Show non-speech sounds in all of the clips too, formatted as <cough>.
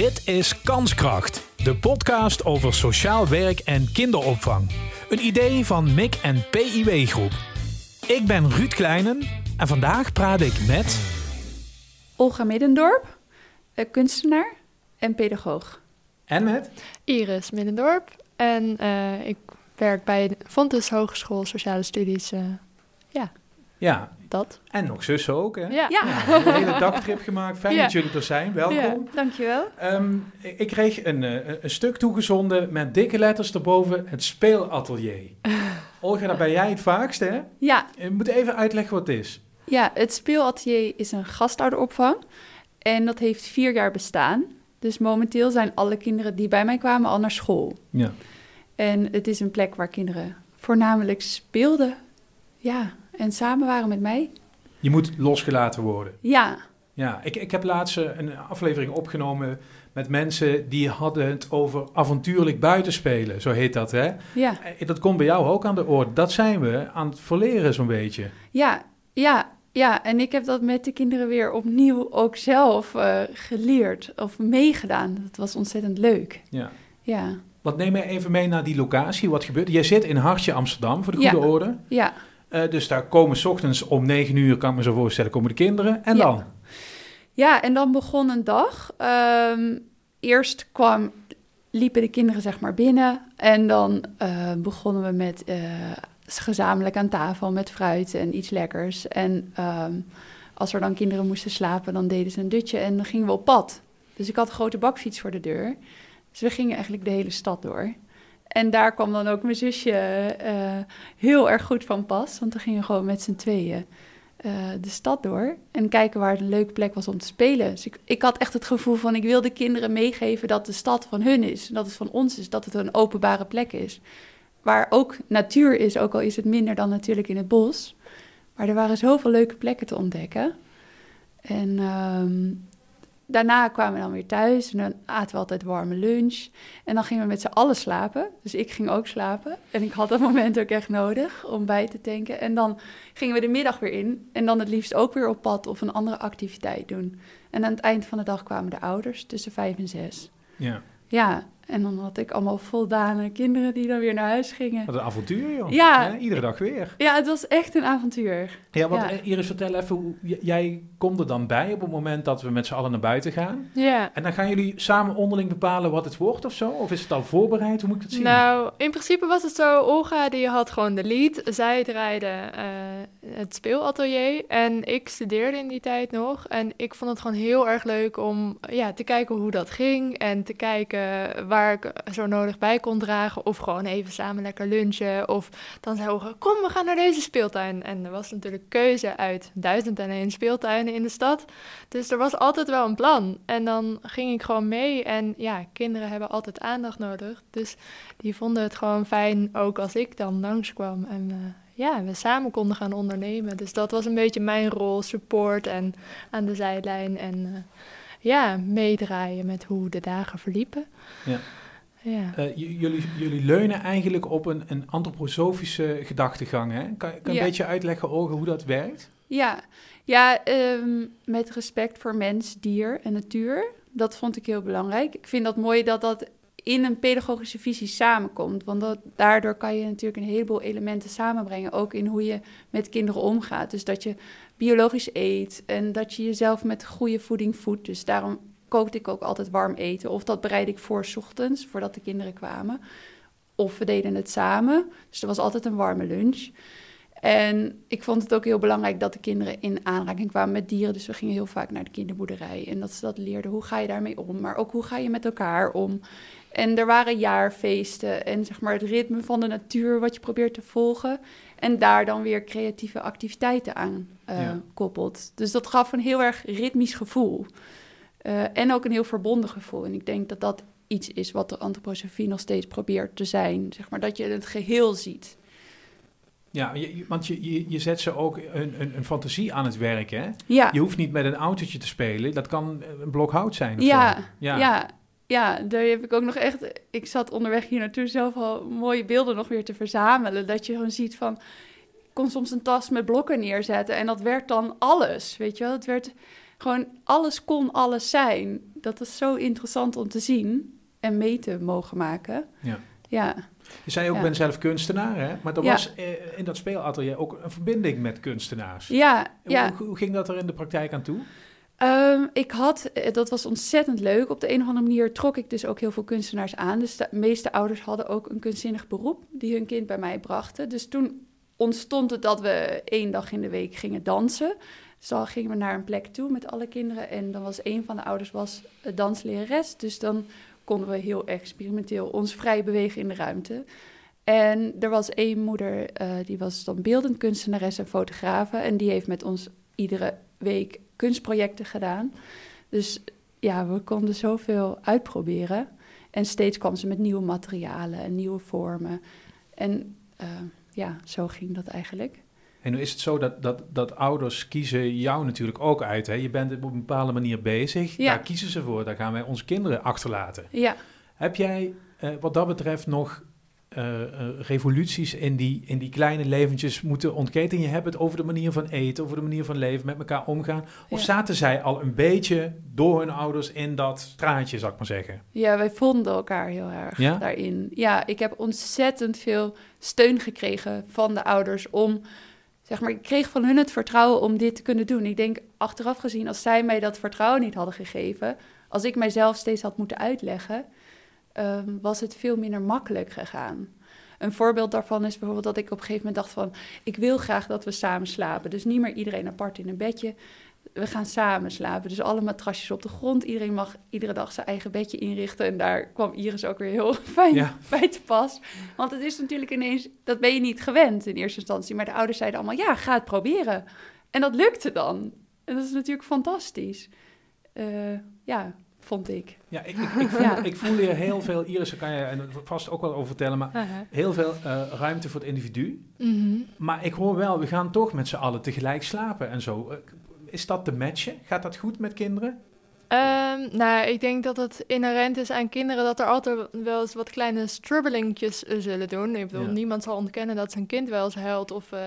Dit is Kanskracht, de podcast over sociaal werk en kinderopvang. Een idee van MIC en PIW Groep. Ik ben Ruud Kleinen en vandaag praat ik met... Olga Middendorp, eh, kunstenaar en pedagoog. En met? Iris Middendorp. En uh, ik werk bij de Fontes Hogeschool Sociale Studies. Uh, ja. Ja. Dat. En nog zussen ook, hè? Ja. ja een hele dagtrip gemaakt. Fijn dat jullie er zijn. Welkom. Ja, dankjewel. Um, ik kreeg een, een stuk toegezonden met dikke letters erboven. Het speelatelier. <laughs> Olga, daar ben jij het vaakst, hè? Ja. Je moet even uitleggen wat het is. Ja, het speelatelier is een gastouderopvang. En dat heeft vier jaar bestaan. Dus momenteel zijn alle kinderen die bij mij kwamen al naar school. Ja. En het is een plek waar kinderen voornamelijk speelden. Ja, en samen waren met mij. Je moet losgelaten worden. Ja. Ja, ik, ik heb laatst een aflevering opgenomen met mensen die hadden het over avontuurlijk buitenspelen, zo heet dat, hè? Ja. Dat komt bij jou ook aan de orde. Dat zijn we aan het verleren zo'n beetje. Ja, ja, ja. En ik heb dat met de kinderen weer opnieuw ook zelf uh, geleerd of meegedaan. Dat was ontzettend leuk. Ja. Ja. Wat neem je even mee naar die locatie? Wat gebeurt? Jij zit in Hartje Amsterdam, voor de goede ja. orde. Ja. Uh, dus daar komen s ochtends om negen uur, kan ik me zo voorstellen, komen de kinderen. En ja. dan? Ja, en dan begon een dag. Um, eerst kwam, liepen de kinderen zeg maar binnen. En dan uh, begonnen we met uh, gezamenlijk aan tafel met fruit en iets lekkers. En um, als er dan kinderen moesten slapen, dan deden ze een dutje en dan gingen we op pad. Dus ik had een grote bakfiets voor de deur. Dus we gingen eigenlijk de hele stad door. En daar kwam dan ook mijn zusje uh, heel erg goed van pas. Want dan gingen gewoon met z'n tweeën uh, de stad door. En kijken waar het een leuke plek was om te spelen. Dus ik, ik had echt het gevoel van ik wil de kinderen meegeven dat de stad van hun is. Dat het van ons is, dat het een openbare plek is. Waar ook natuur is, ook al is het minder dan natuurlijk in het bos. Maar er waren zoveel leuke plekken te ontdekken. En um, daarna kwamen we dan weer thuis en dan aten we altijd warme lunch. En dan gingen we met z'n allen slapen. Dus ik ging ook slapen. En ik had dat <laughs> moment ook echt nodig om bij te tanken. En dan gingen we de middag weer in. En dan het liefst ook weer op pad of een andere activiteit doen. En aan het eind van de dag kwamen de ouders tussen vijf en zes. Ja. Ja, en dan had ik allemaal voldane kinderen die dan weer naar huis gingen. Wat een avontuur, joh. Ja. ja iedere dag weer. Ja, het was echt een avontuur. Ja, want Ja. Iris, vertel even, hoe, jij komt er dan bij op het moment dat we met z'n allen naar buiten gaan. Ja. En dan gaan jullie samen onderling bepalen wat het wordt of zo? Of is het al voorbereid? Hoe moet ik dat zien? Nou, in principe was het zo, Olga die had gewoon de lead. Zij draaide eh, het speelatelier en ik studeerde in die tijd nog. En ik vond het gewoon heel erg leuk om ja, te kijken hoe dat ging. En te kijken waar ik zo nodig bij kon dragen. Of gewoon even samen lekker lunchen. Of dan zei Olga, kom we gaan naar deze speeltuin. En er was natuurlijk keuze uit duizend en één speeltuinen in de stad. Dus er was altijd wel een plan. En dan ging ik gewoon mee. En ja, kinderen hebben altijd aandacht nodig. Dus die vonden het gewoon fijn, ook als ik dan langskwam. En ja, we samen konden gaan ondernemen. Dus dat was een beetje mijn rol, support en aan de zijlijn. En uh, ja, meedraaien met hoe de dagen verliepen. Ja. Ja. Uh, jullie, jullie leunen eigenlijk op een, een antroposofische gedachtegang. Hè? Kan, kan je Ja. een beetje uitleggen, Olga, hoe dat werkt? Ja, ja ehm, met respect voor mens, dier en natuur. Dat vond ik heel belangrijk. Ik vind dat mooi dat dat in een pedagogische visie samenkomt. Want dat, daardoor kan je natuurlijk een heleboel elementen samenbrengen. Ook in hoe je met kinderen omgaat. Dus dat je biologisch eet en dat je jezelf met goede voeding voedt. Dus daarom kookte ik ook altijd warm eten. Of dat bereidde ik voor 's ochtends, voordat de kinderen kwamen. Of we deden het samen. Dus er was altijd een warme lunch. En ik vond het ook heel belangrijk dat de kinderen in aanraking kwamen met dieren. Dus we gingen heel vaak naar de kinderboerderij. En dat ze dat leerden. Hoe ga je daarmee om? Maar ook hoe ga je met elkaar om? En er waren jaarfeesten en zeg maar het ritme van de natuur wat je probeert te volgen. En daar dan weer creatieve activiteiten aan uh, Ja. koppelt. Dus dat gaf een heel erg ritmisch gevoel. Uh, en ook een heel verbonden gevoel. En ik denk dat dat iets is wat de antroposofie nog steeds probeert te zijn. Zeg maar dat je het geheel ziet. Ja, je, want je, je, je zet ze ook een, een, een fantasie aan het werk, hè? Ja, Je hoeft niet met een autootje te spelen. Dat kan een blok hout zijn of ja, zo. ja. Ja. Ja, daar heb ik ook nog echt... Ik zat onderweg hier naartoe zelf al mooie beelden nog weer te verzamelen. Dat je gewoon ziet van... Ik kon soms een tas met blokken neerzetten en dat werd dan alles, weet je wel. Het werd gewoon alles kon alles zijn. Dat is zo interessant om te zien en mee te mogen maken. Ja. Ja, Je zei ook, Ja. ben zelf kunstenaar, hè? Maar er Ja. was eh, in dat speelatelier ook een verbinding met kunstenaars. ja, ja. Hoe ging dat er in de praktijk aan toe? Ehm, ik had, eh, dat was ontzettend leuk. Op de een of andere manier trok ik dus ook heel veel kunstenaars aan. Dus de meeste ouders hadden ook een kunstzinnig beroep die hun kind bij mij brachten. Dus toen ontstond het dat we één dag in de week gingen dansen. Dus dan gingen we naar een plek toe met alle kinderen. En dan was een van de ouders was eh, danslerares. Dus dan konden we heel experimenteel ons vrij bewegen in de ruimte. En er was één moeder, eh, die was dan beeldend kunstenares en fotografe. En die heeft met ons iedere week kunstprojecten gedaan. Dus ja, we konden zoveel uitproberen. En steeds kwam ze met nieuwe materialen en nieuwe vormen. En eh, ja, zo ging dat eigenlijk. En nu is het zo dat, dat, dat ouders kiezen jou natuurlijk ook uit. Hè? Je bent op een bepaalde manier bezig. Ja. Daar kiezen ze voor. Daar gaan wij onze kinderen achterlaten. Ja, Heb jij eh, wat dat betreft nog eh, eh, revoluties in die, in die kleine leventjes moeten ontketen? Je hebt het over de manier van eten, over de manier van leven, met elkaar omgaan. Of Ja. zaten zij al een beetje door hun ouders in dat straatje, zou ik maar zeggen? ja, wij vonden elkaar heel erg Ja? daarin. Ja, ik heb ontzettend veel steun gekregen van de ouders om... Zeg maar, ik kreeg van hun het vertrouwen om dit te kunnen doen. Ik denk, achteraf gezien, als zij mij dat vertrouwen niet hadden gegeven... als ik mijzelf steeds had moeten uitleggen... ehm, was het veel minder makkelijk gegaan. Een voorbeeld daarvan is bijvoorbeeld dat ik op een gegeven moment dacht van... ik wil graag dat we samen slapen. Dus niet meer iedereen apart in een bedje. We gaan samen slapen. Dus alle matrasjes op de grond. Iedereen mag iedere dag zijn eigen bedje inrichten. En daar kwam Iris ook weer heel <laughs> fijn Ja. bij te pas. Want het is natuurlijk ineens... dat ben je niet gewend in eerste instantie. Maar de ouders zeiden allemaal, ja, ga het proberen. En dat lukte dan. En dat is natuurlijk fantastisch. Eh, ja, vond ik. Ja, ik, ik, ik, voel, Ja. ik voel hier heel veel, Iris, daar kan je er vast ook wel over vertellen, maar heel veel eh, ruimte voor het individu. Mhm. Maar ik hoor wel, we gaan toch met z'n allen tegelijk slapen en zo. Eh, Is dat te matchen? Gaat dat goed met kinderen? Ehm, nou, ik denk dat het inherent is aan kinderen dat er altijd wel eens wat kleine strubbelingjes eh, zullen doen. Ik bedoel, Ja. niemand zal ontkennen dat zijn kind wel eens huilt of eh,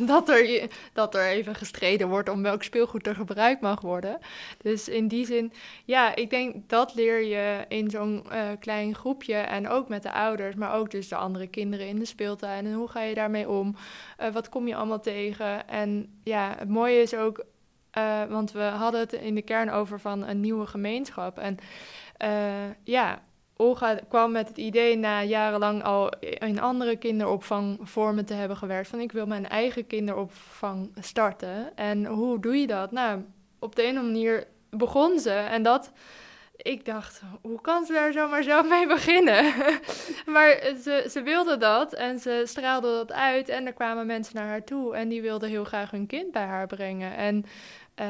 <laughs> dat, er, dat er even gestreden wordt om welk speelgoed er gebruikt mag worden. Dus in die zin, ja, ik denk dat leer je in zo'n eh, klein groepje en ook met de ouders, maar ook dus de andere kinderen in de speeltuin. En hoe ga je daarmee om? Wat kom je allemaal tegen? En ja, het mooie is ook eh, want we hadden het in de kern over van een nieuwe gemeenschap. En eh, ja, Olga kwam met het idee na jarenlang al in andere kinderopvangvormen te hebben gewerkt. Van ik wil mijn eigen kinderopvang starten. En hoe doe je dat? Nou, op de ene manier begon ze. En dat, ik dacht, hoe kan ze daar zomaar zo mee beginnen? <laughs> maar ze, ze wilde dat en ze straalde dat uit. En er kwamen mensen naar haar toe en die wilden heel graag hun kind bij haar brengen. En eh,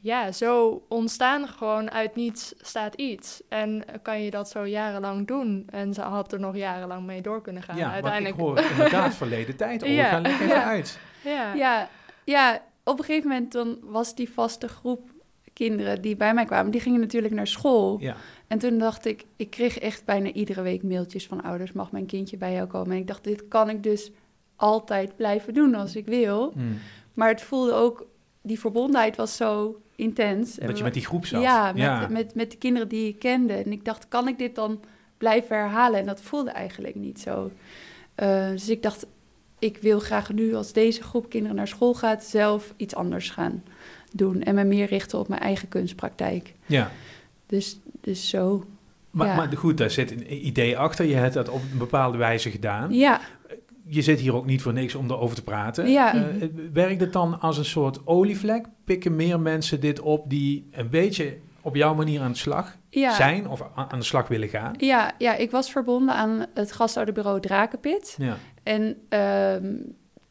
ja, zo ontstaan gewoon uit niets staat iets. En kan je dat zo jarenlang doen. En ze had er nog jarenlang mee door kunnen gaan. ja, Uiteindelijk, ik hoor <laughs> inderdaad verleden tijd. Oh, Ja. uit. ja. Ja, ja, op een gegeven moment dan was die vaste groep kinderen die bij mij kwamen, die gingen natuurlijk naar school. Ja. En toen dacht ik, ik kreeg echt bijna iedere week mailtjes van ouders, mag mijn kindje bij jou komen? En ik dacht, dit kan ik dus altijd blijven doen als ik wil. Mm. Maar het voelde ook, die verbondenheid was zo intens. En Dat je met die groep zat. Ja, met, ja. Met, met de kinderen die ik kende. En ik dacht, kan ik dit dan blijven herhalen? En dat voelde eigenlijk niet zo. Eh, dus ik dacht, ik wil graag nu, als deze groep kinderen naar school gaat, zelf iets anders gaan doen. En me meer richten op mijn eigen kunstpraktijk. ja. Dus, dus zo. Maar, Ja. maar goed, daar zit een idee achter. Je hebt dat op een bepaalde wijze gedaan. Ja, Je zit hier ook niet voor niks om erover te praten. Ja. Eh, werkt het dan als een soort olievlek? Pikken meer mensen dit op die een beetje op jouw manier aan de slag ja. zijn of aan de slag willen gaan? Ja, ja, ik was verbonden aan het gastouderbureau Drakenpit. Ja. En ehm,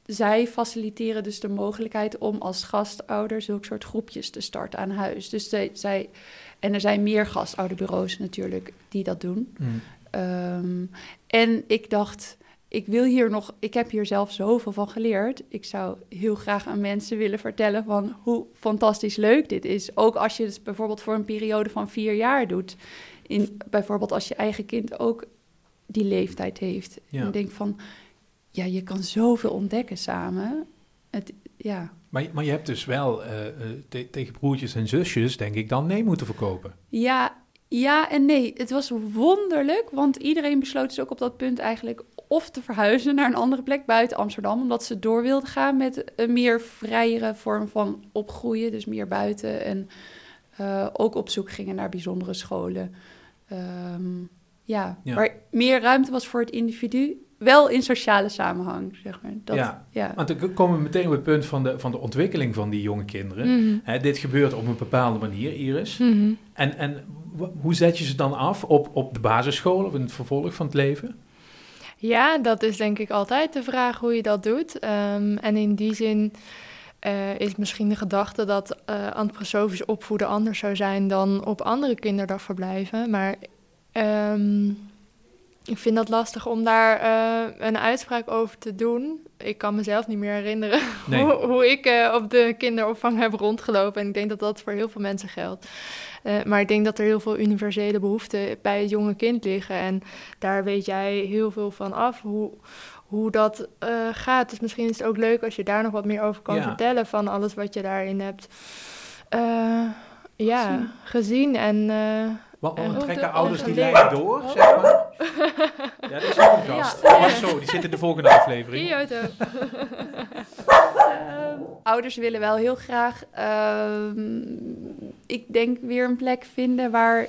zij faciliteren dus de mogelijkheid om als gastouder zulke soort groepjes te starten aan huis. Dus zij, zij, en er zijn meer gastouderbureaus natuurlijk die dat doen. Mm. Ehm, en ik dacht, ik wil hier nog, ik heb hier zelf zoveel van geleerd. Ik zou heel graag aan mensen willen vertellen van hoe fantastisch leuk dit is. Ook als je het bijvoorbeeld voor een periode van vier jaar doet. In, bijvoorbeeld als je eigen kind ook die leeftijd heeft. Ja. En ik denk van, ja, je kan zoveel ontdekken samen. Het, ja, Maar, maar je hebt dus wel eh, eh, te- tegen broertjes en zusjes, denk ik, dan nee moeten verkopen. Ja, ja en nee. Het was wonderlijk, want iedereen besloot dus ook op dat punt eigenlijk of te verhuizen naar een andere plek buiten Amsterdam, omdat ze door wilden gaan met een meer vrijere vorm van opgroeien, dus meer buiten en eh, ook op zoek gingen naar bijzondere scholen. Ehm, ja, Ja. waar meer ruimte was voor het individu, wel in sociale samenhang, zeg maar. Dat, Ja. ja. Want dan komen we meteen op het punt van de, van de ontwikkeling van die jonge kinderen. Mhm. Hè, dit gebeurt op een bepaalde manier, Iris. Mhm. En, en hoe zet je ze dan af op, op de basisschool of in het vervolg van het leven? Ja, dat is denk ik altijd de vraag hoe je dat doet. Ehm, en in die zin eh, is misschien de gedachte dat eh antroposofisch opvoeden anders zou zijn dan op andere kinderdagverblijven. Maar ehm, ik vind dat lastig om daar eh, een uitspraak over te doen. Ik kan mezelf niet meer herinneren <laughs> Nee. hoe, hoe ik eh, op de kinderopvang heb rondgelopen. En ik denk dat dat voor heel veel mensen geldt. Eh, maar ik denk dat er heel veel universele behoeften bij het jonge kind liggen. En daar weet jij heel veel van af, hoe, hoe dat eh, gaat. Dus misschien is het ook leuk als je daar nog wat meer over kan Ja. vertellen... van alles wat je daarin hebt eh, ja, Gezien. gezien. En eh, Want trekken de- ouders die lijnen door, zeg maar. Ja, dat is ook een gast. Ja. Oh, zo, die zit in de volgende aflevering. Kyoto. <laughs> Ehm, ouders willen wel heel graag, ehm, ik denk, weer een plek vinden waar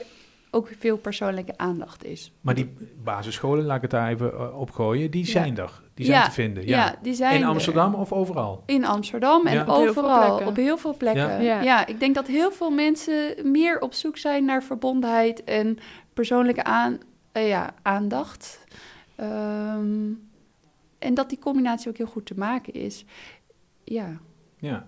ook veel persoonlijke aandacht is. Maar die basisscholen, laat ik het daar even eh, opgooien, die Ja. zijn er. Die zijn Ja, te vinden. Ja, Ja. die zijn In er. Amsterdam of overal? In Amsterdam en overal, op heel veel plekken. Ja. Ja. Ja. ik denk dat heel veel mensen meer op zoek zijn naar verbondenheid en persoonlijke aan, eh, ja, aandacht. Ehm, en dat die combinatie ook heel goed te maken is. Ja, Ja.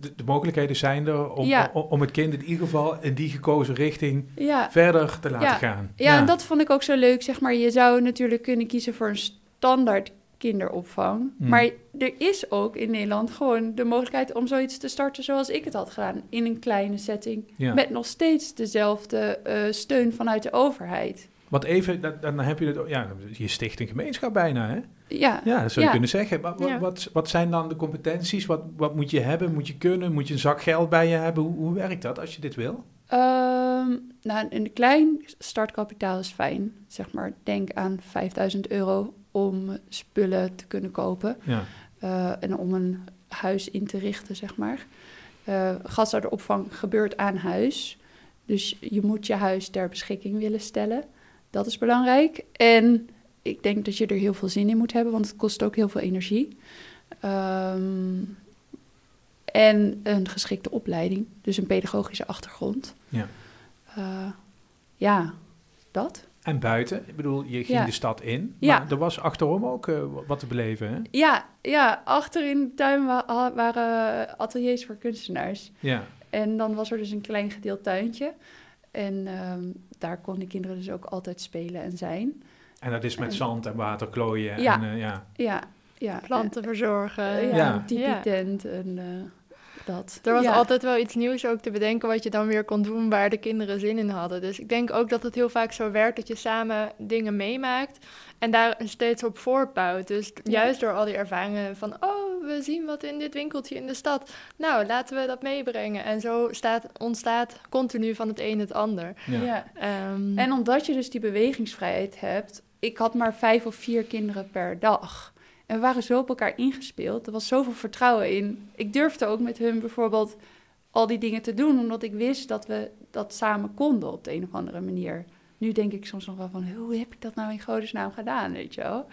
De, de mogelijkheden zijn er om, Ja. om, om het kind in ieder geval in die gekozen richting ja. verder te laten Ja. gaan. Ja, en dat vond ik ook zo leuk. Zeg maar, je zou natuurlijk kunnen kiezen voor een standaard kinderopvang. Mm. Maar er is ook in Nederland gewoon de mogelijkheid om zoiets te starten zoals ik het had gedaan. In een kleine setting. Met nog steeds dezelfde eh, steun vanuit de overheid. Want even, dan, dan heb je het, ja, je sticht een gemeenschap bijna, hè? Ja, Ja, dat zou je Ja. kunnen zeggen. Maar, wat, Ja. wat, wat zijn dan de competenties? Wat, wat moet je hebben? Moet je kunnen? Moet je een zak geld bij je hebben? Hoe, hoe werkt dat als je dit wil? Ehm, nou, een klein startkapitaal is fijn. Zeg maar, denk aan 5000 euro om spullen te kunnen kopen. Ja. eh, en om een huis in te richten, zeg maar. Eh gastouderopvang gebeurt aan huis. Dus je moet je huis ter beschikking willen stellen. Dat is belangrijk. En ik denk dat je er heel veel zin in moet hebben, want het kost ook heel veel energie. Ehm, en een geschikte opleiding, dus een pedagogische achtergrond. Ja. Eh, ja, dat. En buiten? Ik bedoel, je ging Ja. de stad in. Ja. Maar er was achterom ook eh, wat te beleven, hè? Ja, ja, achter in de tuin wa- waren ateliers voor kunstenaars. Ja. En dan was er dus een klein gedeeld tuintje. En ehm, daar konden kinderen dus ook altijd spelen en zijn. En dat is met En- zand en water klooien. Ja. En, eh, ja. Ja, ja. Planten verzorgen. Eh, ja, Ja. een tipi-tent en eh, dat. Er was ja. altijd wel iets nieuws ook te bedenken wat je dan weer kon doen waar de kinderen zin in hadden. Dus ik denk ook dat het heel vaak zo werkt dat je samen dingen meemaakt en daar steeds op voortbouwt. Dus juist door al die ervaringen van, oh, we zien wat in dit winkeltje in de stad. Nou, laten we dat meebrengen. En zo staat, ontstaat continu van het een het ander. Ja. Ja. Ehm, En omdat je dus die bewegingsvrijheid hebt... Ik had maar vijf of vier kinderen per dag. En we waren zo op elkaar ingespeeld. Er was zoveel vertrouwen in. Ik durfde ook met hun bijvoorbeeld al die dingen te doen... omdat ik wist dat we dat samen konden op de een of andere manier. Nu denk ik soms nog wel van... hoe heb ik dat nou in godesnaam gedaan, weet je wel?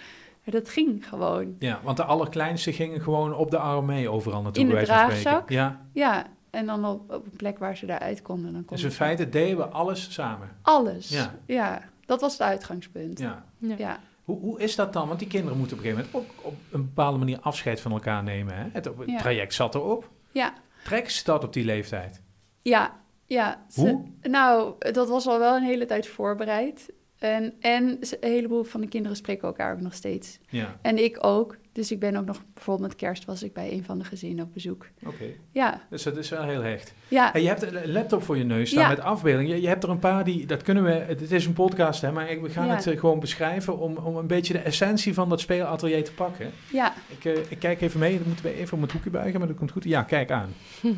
Maar dat ging gewoon. ja, want de allerkleinste gingen gewoon op de arm mee overal naartoe. In de draagzak? Ja, Ja, en dan op, op een plek waar ze daaruit konden. Dan kon dus in feite deden we alles samen. Alles. Ja. Ja. dat was het uitgangspunt. Ja. ja. ja. Hoe, hoe is dat dan? Want die kinderen moeten op een gegeven moment ook op een bepaalde manier afscheid van elkaar nemen. Hè? Het, het Ja. traject zat erop. Ja. Trekken ze dat op die leeftijd? Ja, ja. Ze- Hoe? nou, dat was al wel een hele tijd voorbereid. En, en ze- een heleboel van de kinderen spreken elkaar ook nog steeds. Ja, En ik ook. Dus ik ben ook nog, bijvoorbeeld met kerst was ik bij een van de gezinnen op bezoek. oké. Ja, Dus dat is wel heel hecht. ja, En je hebt een laptop voor je neus staan Ja. met afbeeldingen. Je, je hebt er een paar die, dat kunnen we, het is een podcast hè, maar we gaan Ja. het eh, gewoon beschrijven om, om een beetje de essentie van dat speelatelier te pakken. ja. Ik, eh, ik kijk even mee, dan moeten we even om het hoekje buigen, maar dat komt goed. Ja, kijk aan. <laughs>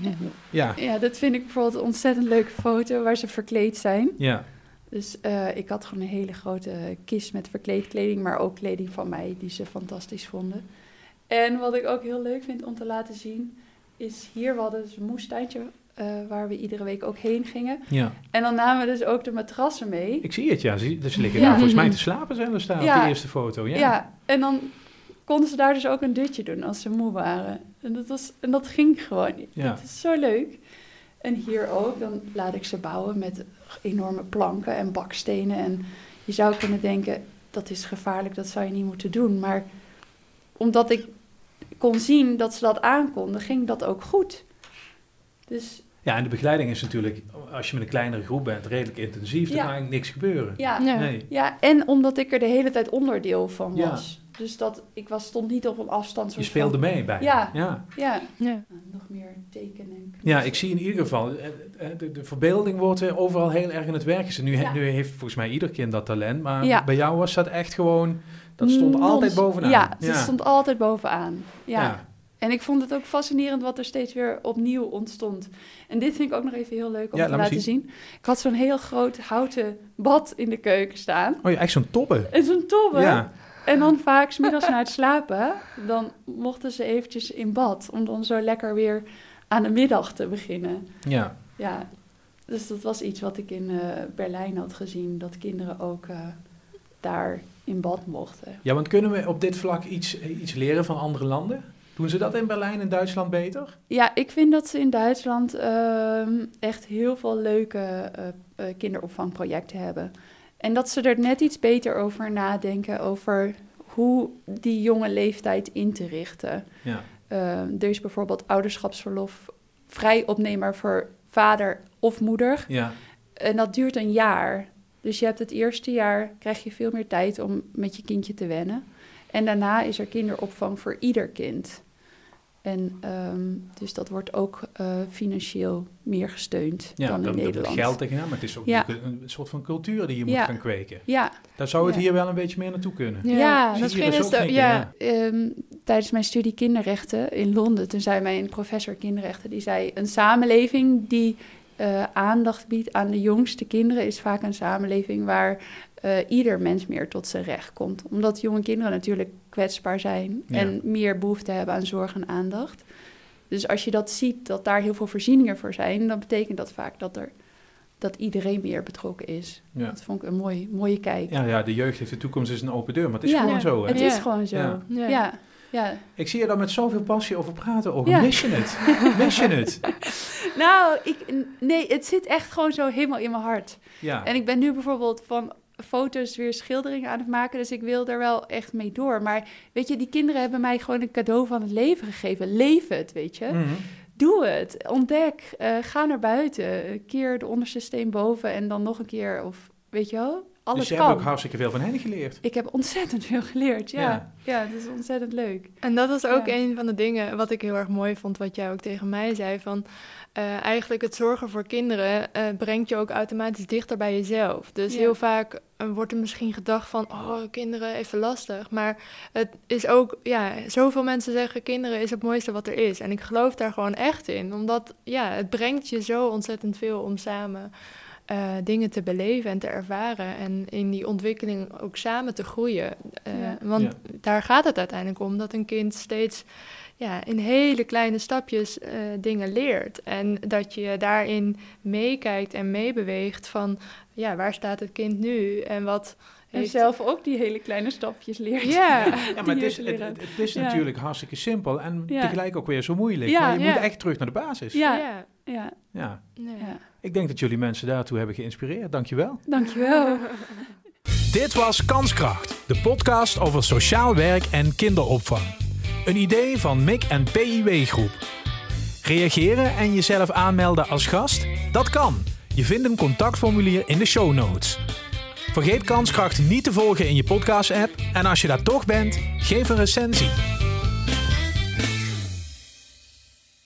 Ja, Ja, dat vind ik bijvoorbeeld een ontzettend leuke foto waar ze verkleed zijn. ja. Dus eh, ik had gewoon een hele grote kist met verkleedkleding, maar ook kleding van mij die ze fantastisch vonden. En wat ik ook heel leuk vind om te laten zien, is hier we hadden dus een moestuintje eh, waar we iedere week ook heen gingen. ja. En dan namen we dus ook de matrassen mee. Ik zie het, ja. Dus ze liggen Ja. daar volgens mij <laughs> te slapen zelfs daar op Ja. de eerste foto. Ja. Ja. en dan konden ze daar dus ook een dutje doen als ze moe waren. En dat, was, en dat ging gewoon. Ja. Dat is zo leuk. En hier ook, dan laat ik ze bouwen met enorme planken en bakstenen. En je zou kunnen denken, dat is gevaarlijk, dat zou je niet moeten doen. Maar omdat ik kon zien dat ze dat aankonden, ging dat ook goed. Dus Ja, en de begeleiding is natuurlijk, als je met een kleinere groep bent, redelijk intensief. Er Ja. kan eigenlijk niks gebeuren. ja, Ja. Nee. ja, en omdat ik er de hele tijd onderdeel van Ja. Dus dat, ik was, stond niet op een afstand. Je speelde van- mee bij. Ja. ja. Ja, Ja. nog meer tekenen. en Ja, ik zie in ieder geval, eh, eh, de, de verbeelding wordt overal heel erg in het werk gezet. Nu, Ja. nu heeft volgens mij ieder kind dat talent, maar Ja. bij jou was dat echt gewoon, dat stond Non- altijd bovenaan. Ja, het stond altijd bovenaan. Ja. Ja. En ik vond het ook fascinerend wat er steeds weer opnieuw ontstond. En dit vind ik ook nog even heel leuk om Ja, te laat laten zien. Ik had zo'n heel groot houten bad in de keuken staan. Oh ja, echt zo'n tobbe. En zo'n tobbe. Ja. En dan vaak 's middags na het slapen, dan mochten ze eventjes in bad. Om dan zo lekker weer aan de middag te beginnen. ja. Ja, dus dat was iets wat ik in eh, Berlijn had gezien. Dat kinderen ook eh, daar in bad mochten. Ja, want kunnen we op dit vlak iets, eh, iets leren van andere landen? Doen ze dat in Berlijn en Duitsland beter? Ja, ik vind dat ze in Duitsland ehm, echt heel veel leuke kinderopvangprojecten hebben. En dat ze er net iets beter over nadenken, over hoe die jonge leeftijd in te richten. Ja. Ehm, er is bijvoorbeeld ouderschapsverlof vrij opneembaar voor vader of moeder. Ja. En dat duurt een jaar. Dus je hebt het eerste jaar, krijg je veel meer tijd om met je kindje te wennen. En daarna is er kinderopvang voor ieder kind. En ehm, dus dat wordt ook eh, financieel meer gesteund Ja, dan in dan wordt Nederland. geld tegenaan, maar het is ook Ja. een, soort van cultuur die je moet Ja. gaan kweken. Ja, Daar zou het Ja. hier wel een beetje meer naartoe kunnen. Ja, misschien dus is Ja, ja. ehm, tijdens mijn studie kinderrechten in Londen, toen zei mijn professor kinderrechten, die zei een samenleving die eh, aandacht biedt aan de jongste kinderen is vaak een samenleving waar eh, ieder mens meer tot zijn recht komt. Omdat jonge kinderen natuurlijk kwetsbaar zijn Ja. en meer behoefte hebben aan zorg en aandacht. Dus als je dat ziet, dat daar heel veel voorzieningen voor zijn, dan betekent dat vaak dat, er, dat iedereen meer betrokken is. Ja. Dat vond ik een mooi, mooie kijk. Ja, ja, de jeugd heeft de toekomst is een open deur, maar het is Ja, gewoon zo. Hè? Het Ja. is gewoon zo. Ja. Ja, Ja. ja. ja. Ik zie je daar met zoveel passie over praten. Oh, Ja. mis je het? Mis je het? <laughs> Nou, ik, nee, het zit echt gewoon zo helemaal in mijn hart. Ja. En ik ben nu bijvoorbeeld van foto's weer schilderingen aan het maken, dus ik wil er wel echt mee door. Maar weet je, die kinderen hebben mij gewoon een cadeau van het leven gegeven. Leef het, weet je. Mhm. Doe het, ontdek, eh, ga naar buiten, keer de onderste steen boven en dan nog een keer, of weet je wel, alles Dus je kan. hebt ook hartstikke veel van hen geleerd. Ik heb ontzettend veel geleerd, ja. Ja. Ja, het is ontzettend leuk. En dat is ook Ja. een van de dingen wat ik heel erg mooi vond, wat jij ook tegen mij zei. Van eh, eigenlijk het zorgen voor kinderen eh, brengt je ook automatisch dichter bij jezelf. Dus Ja. heel vaak eh, wordt er misschien gedacht van, oh, kinderen even lastig. Maar het is ook, ja, zoveel mensen zeggen kinderen is het mooiste wat er is. En ik geloof daar gewoon echt in. Omdat, ja, het brengt je zo ontzettend veel om samen eh, dingen te beleven en te ervaren. En in die ontwikkeling ook samen te groeien. Eh, Ja. Want Ja. daar gaat het uiteindelijk om, dat een kind steeds ja, in hele kleine stapjes eh, dingen leert. En dat je daarin meekijkt en meebeweegt van, ja, waar staat het kind nu en wat En heeft... zelf ook die hele kleine stapjes leert. Ja, <laughs> Ja, maar het is, het, is Ja. natuurlijk hartstikke simpel en Ja. tegelijk ook weer zo moeilijk. Ja, maar je ja. moet echt terug naar de basis. Ja. ja. Ja, Ja. ja. ja. Ik denk dat jullie mensen daartoe hebben geïnspireerd. Dankjewel. Dankjewel. <laughs> Dit was Kanskracht, de podcast over sociaal werk en kinderopvang. Een idee van MIC en PIW Groep. Reageren en jezelf aanmelden als gast? Dat kan. Je vindt een contactformulier in de show notes. Vergeet Kanskracht niet te volgen in je podcast-app. En als je daar toch bent, geef een recensie.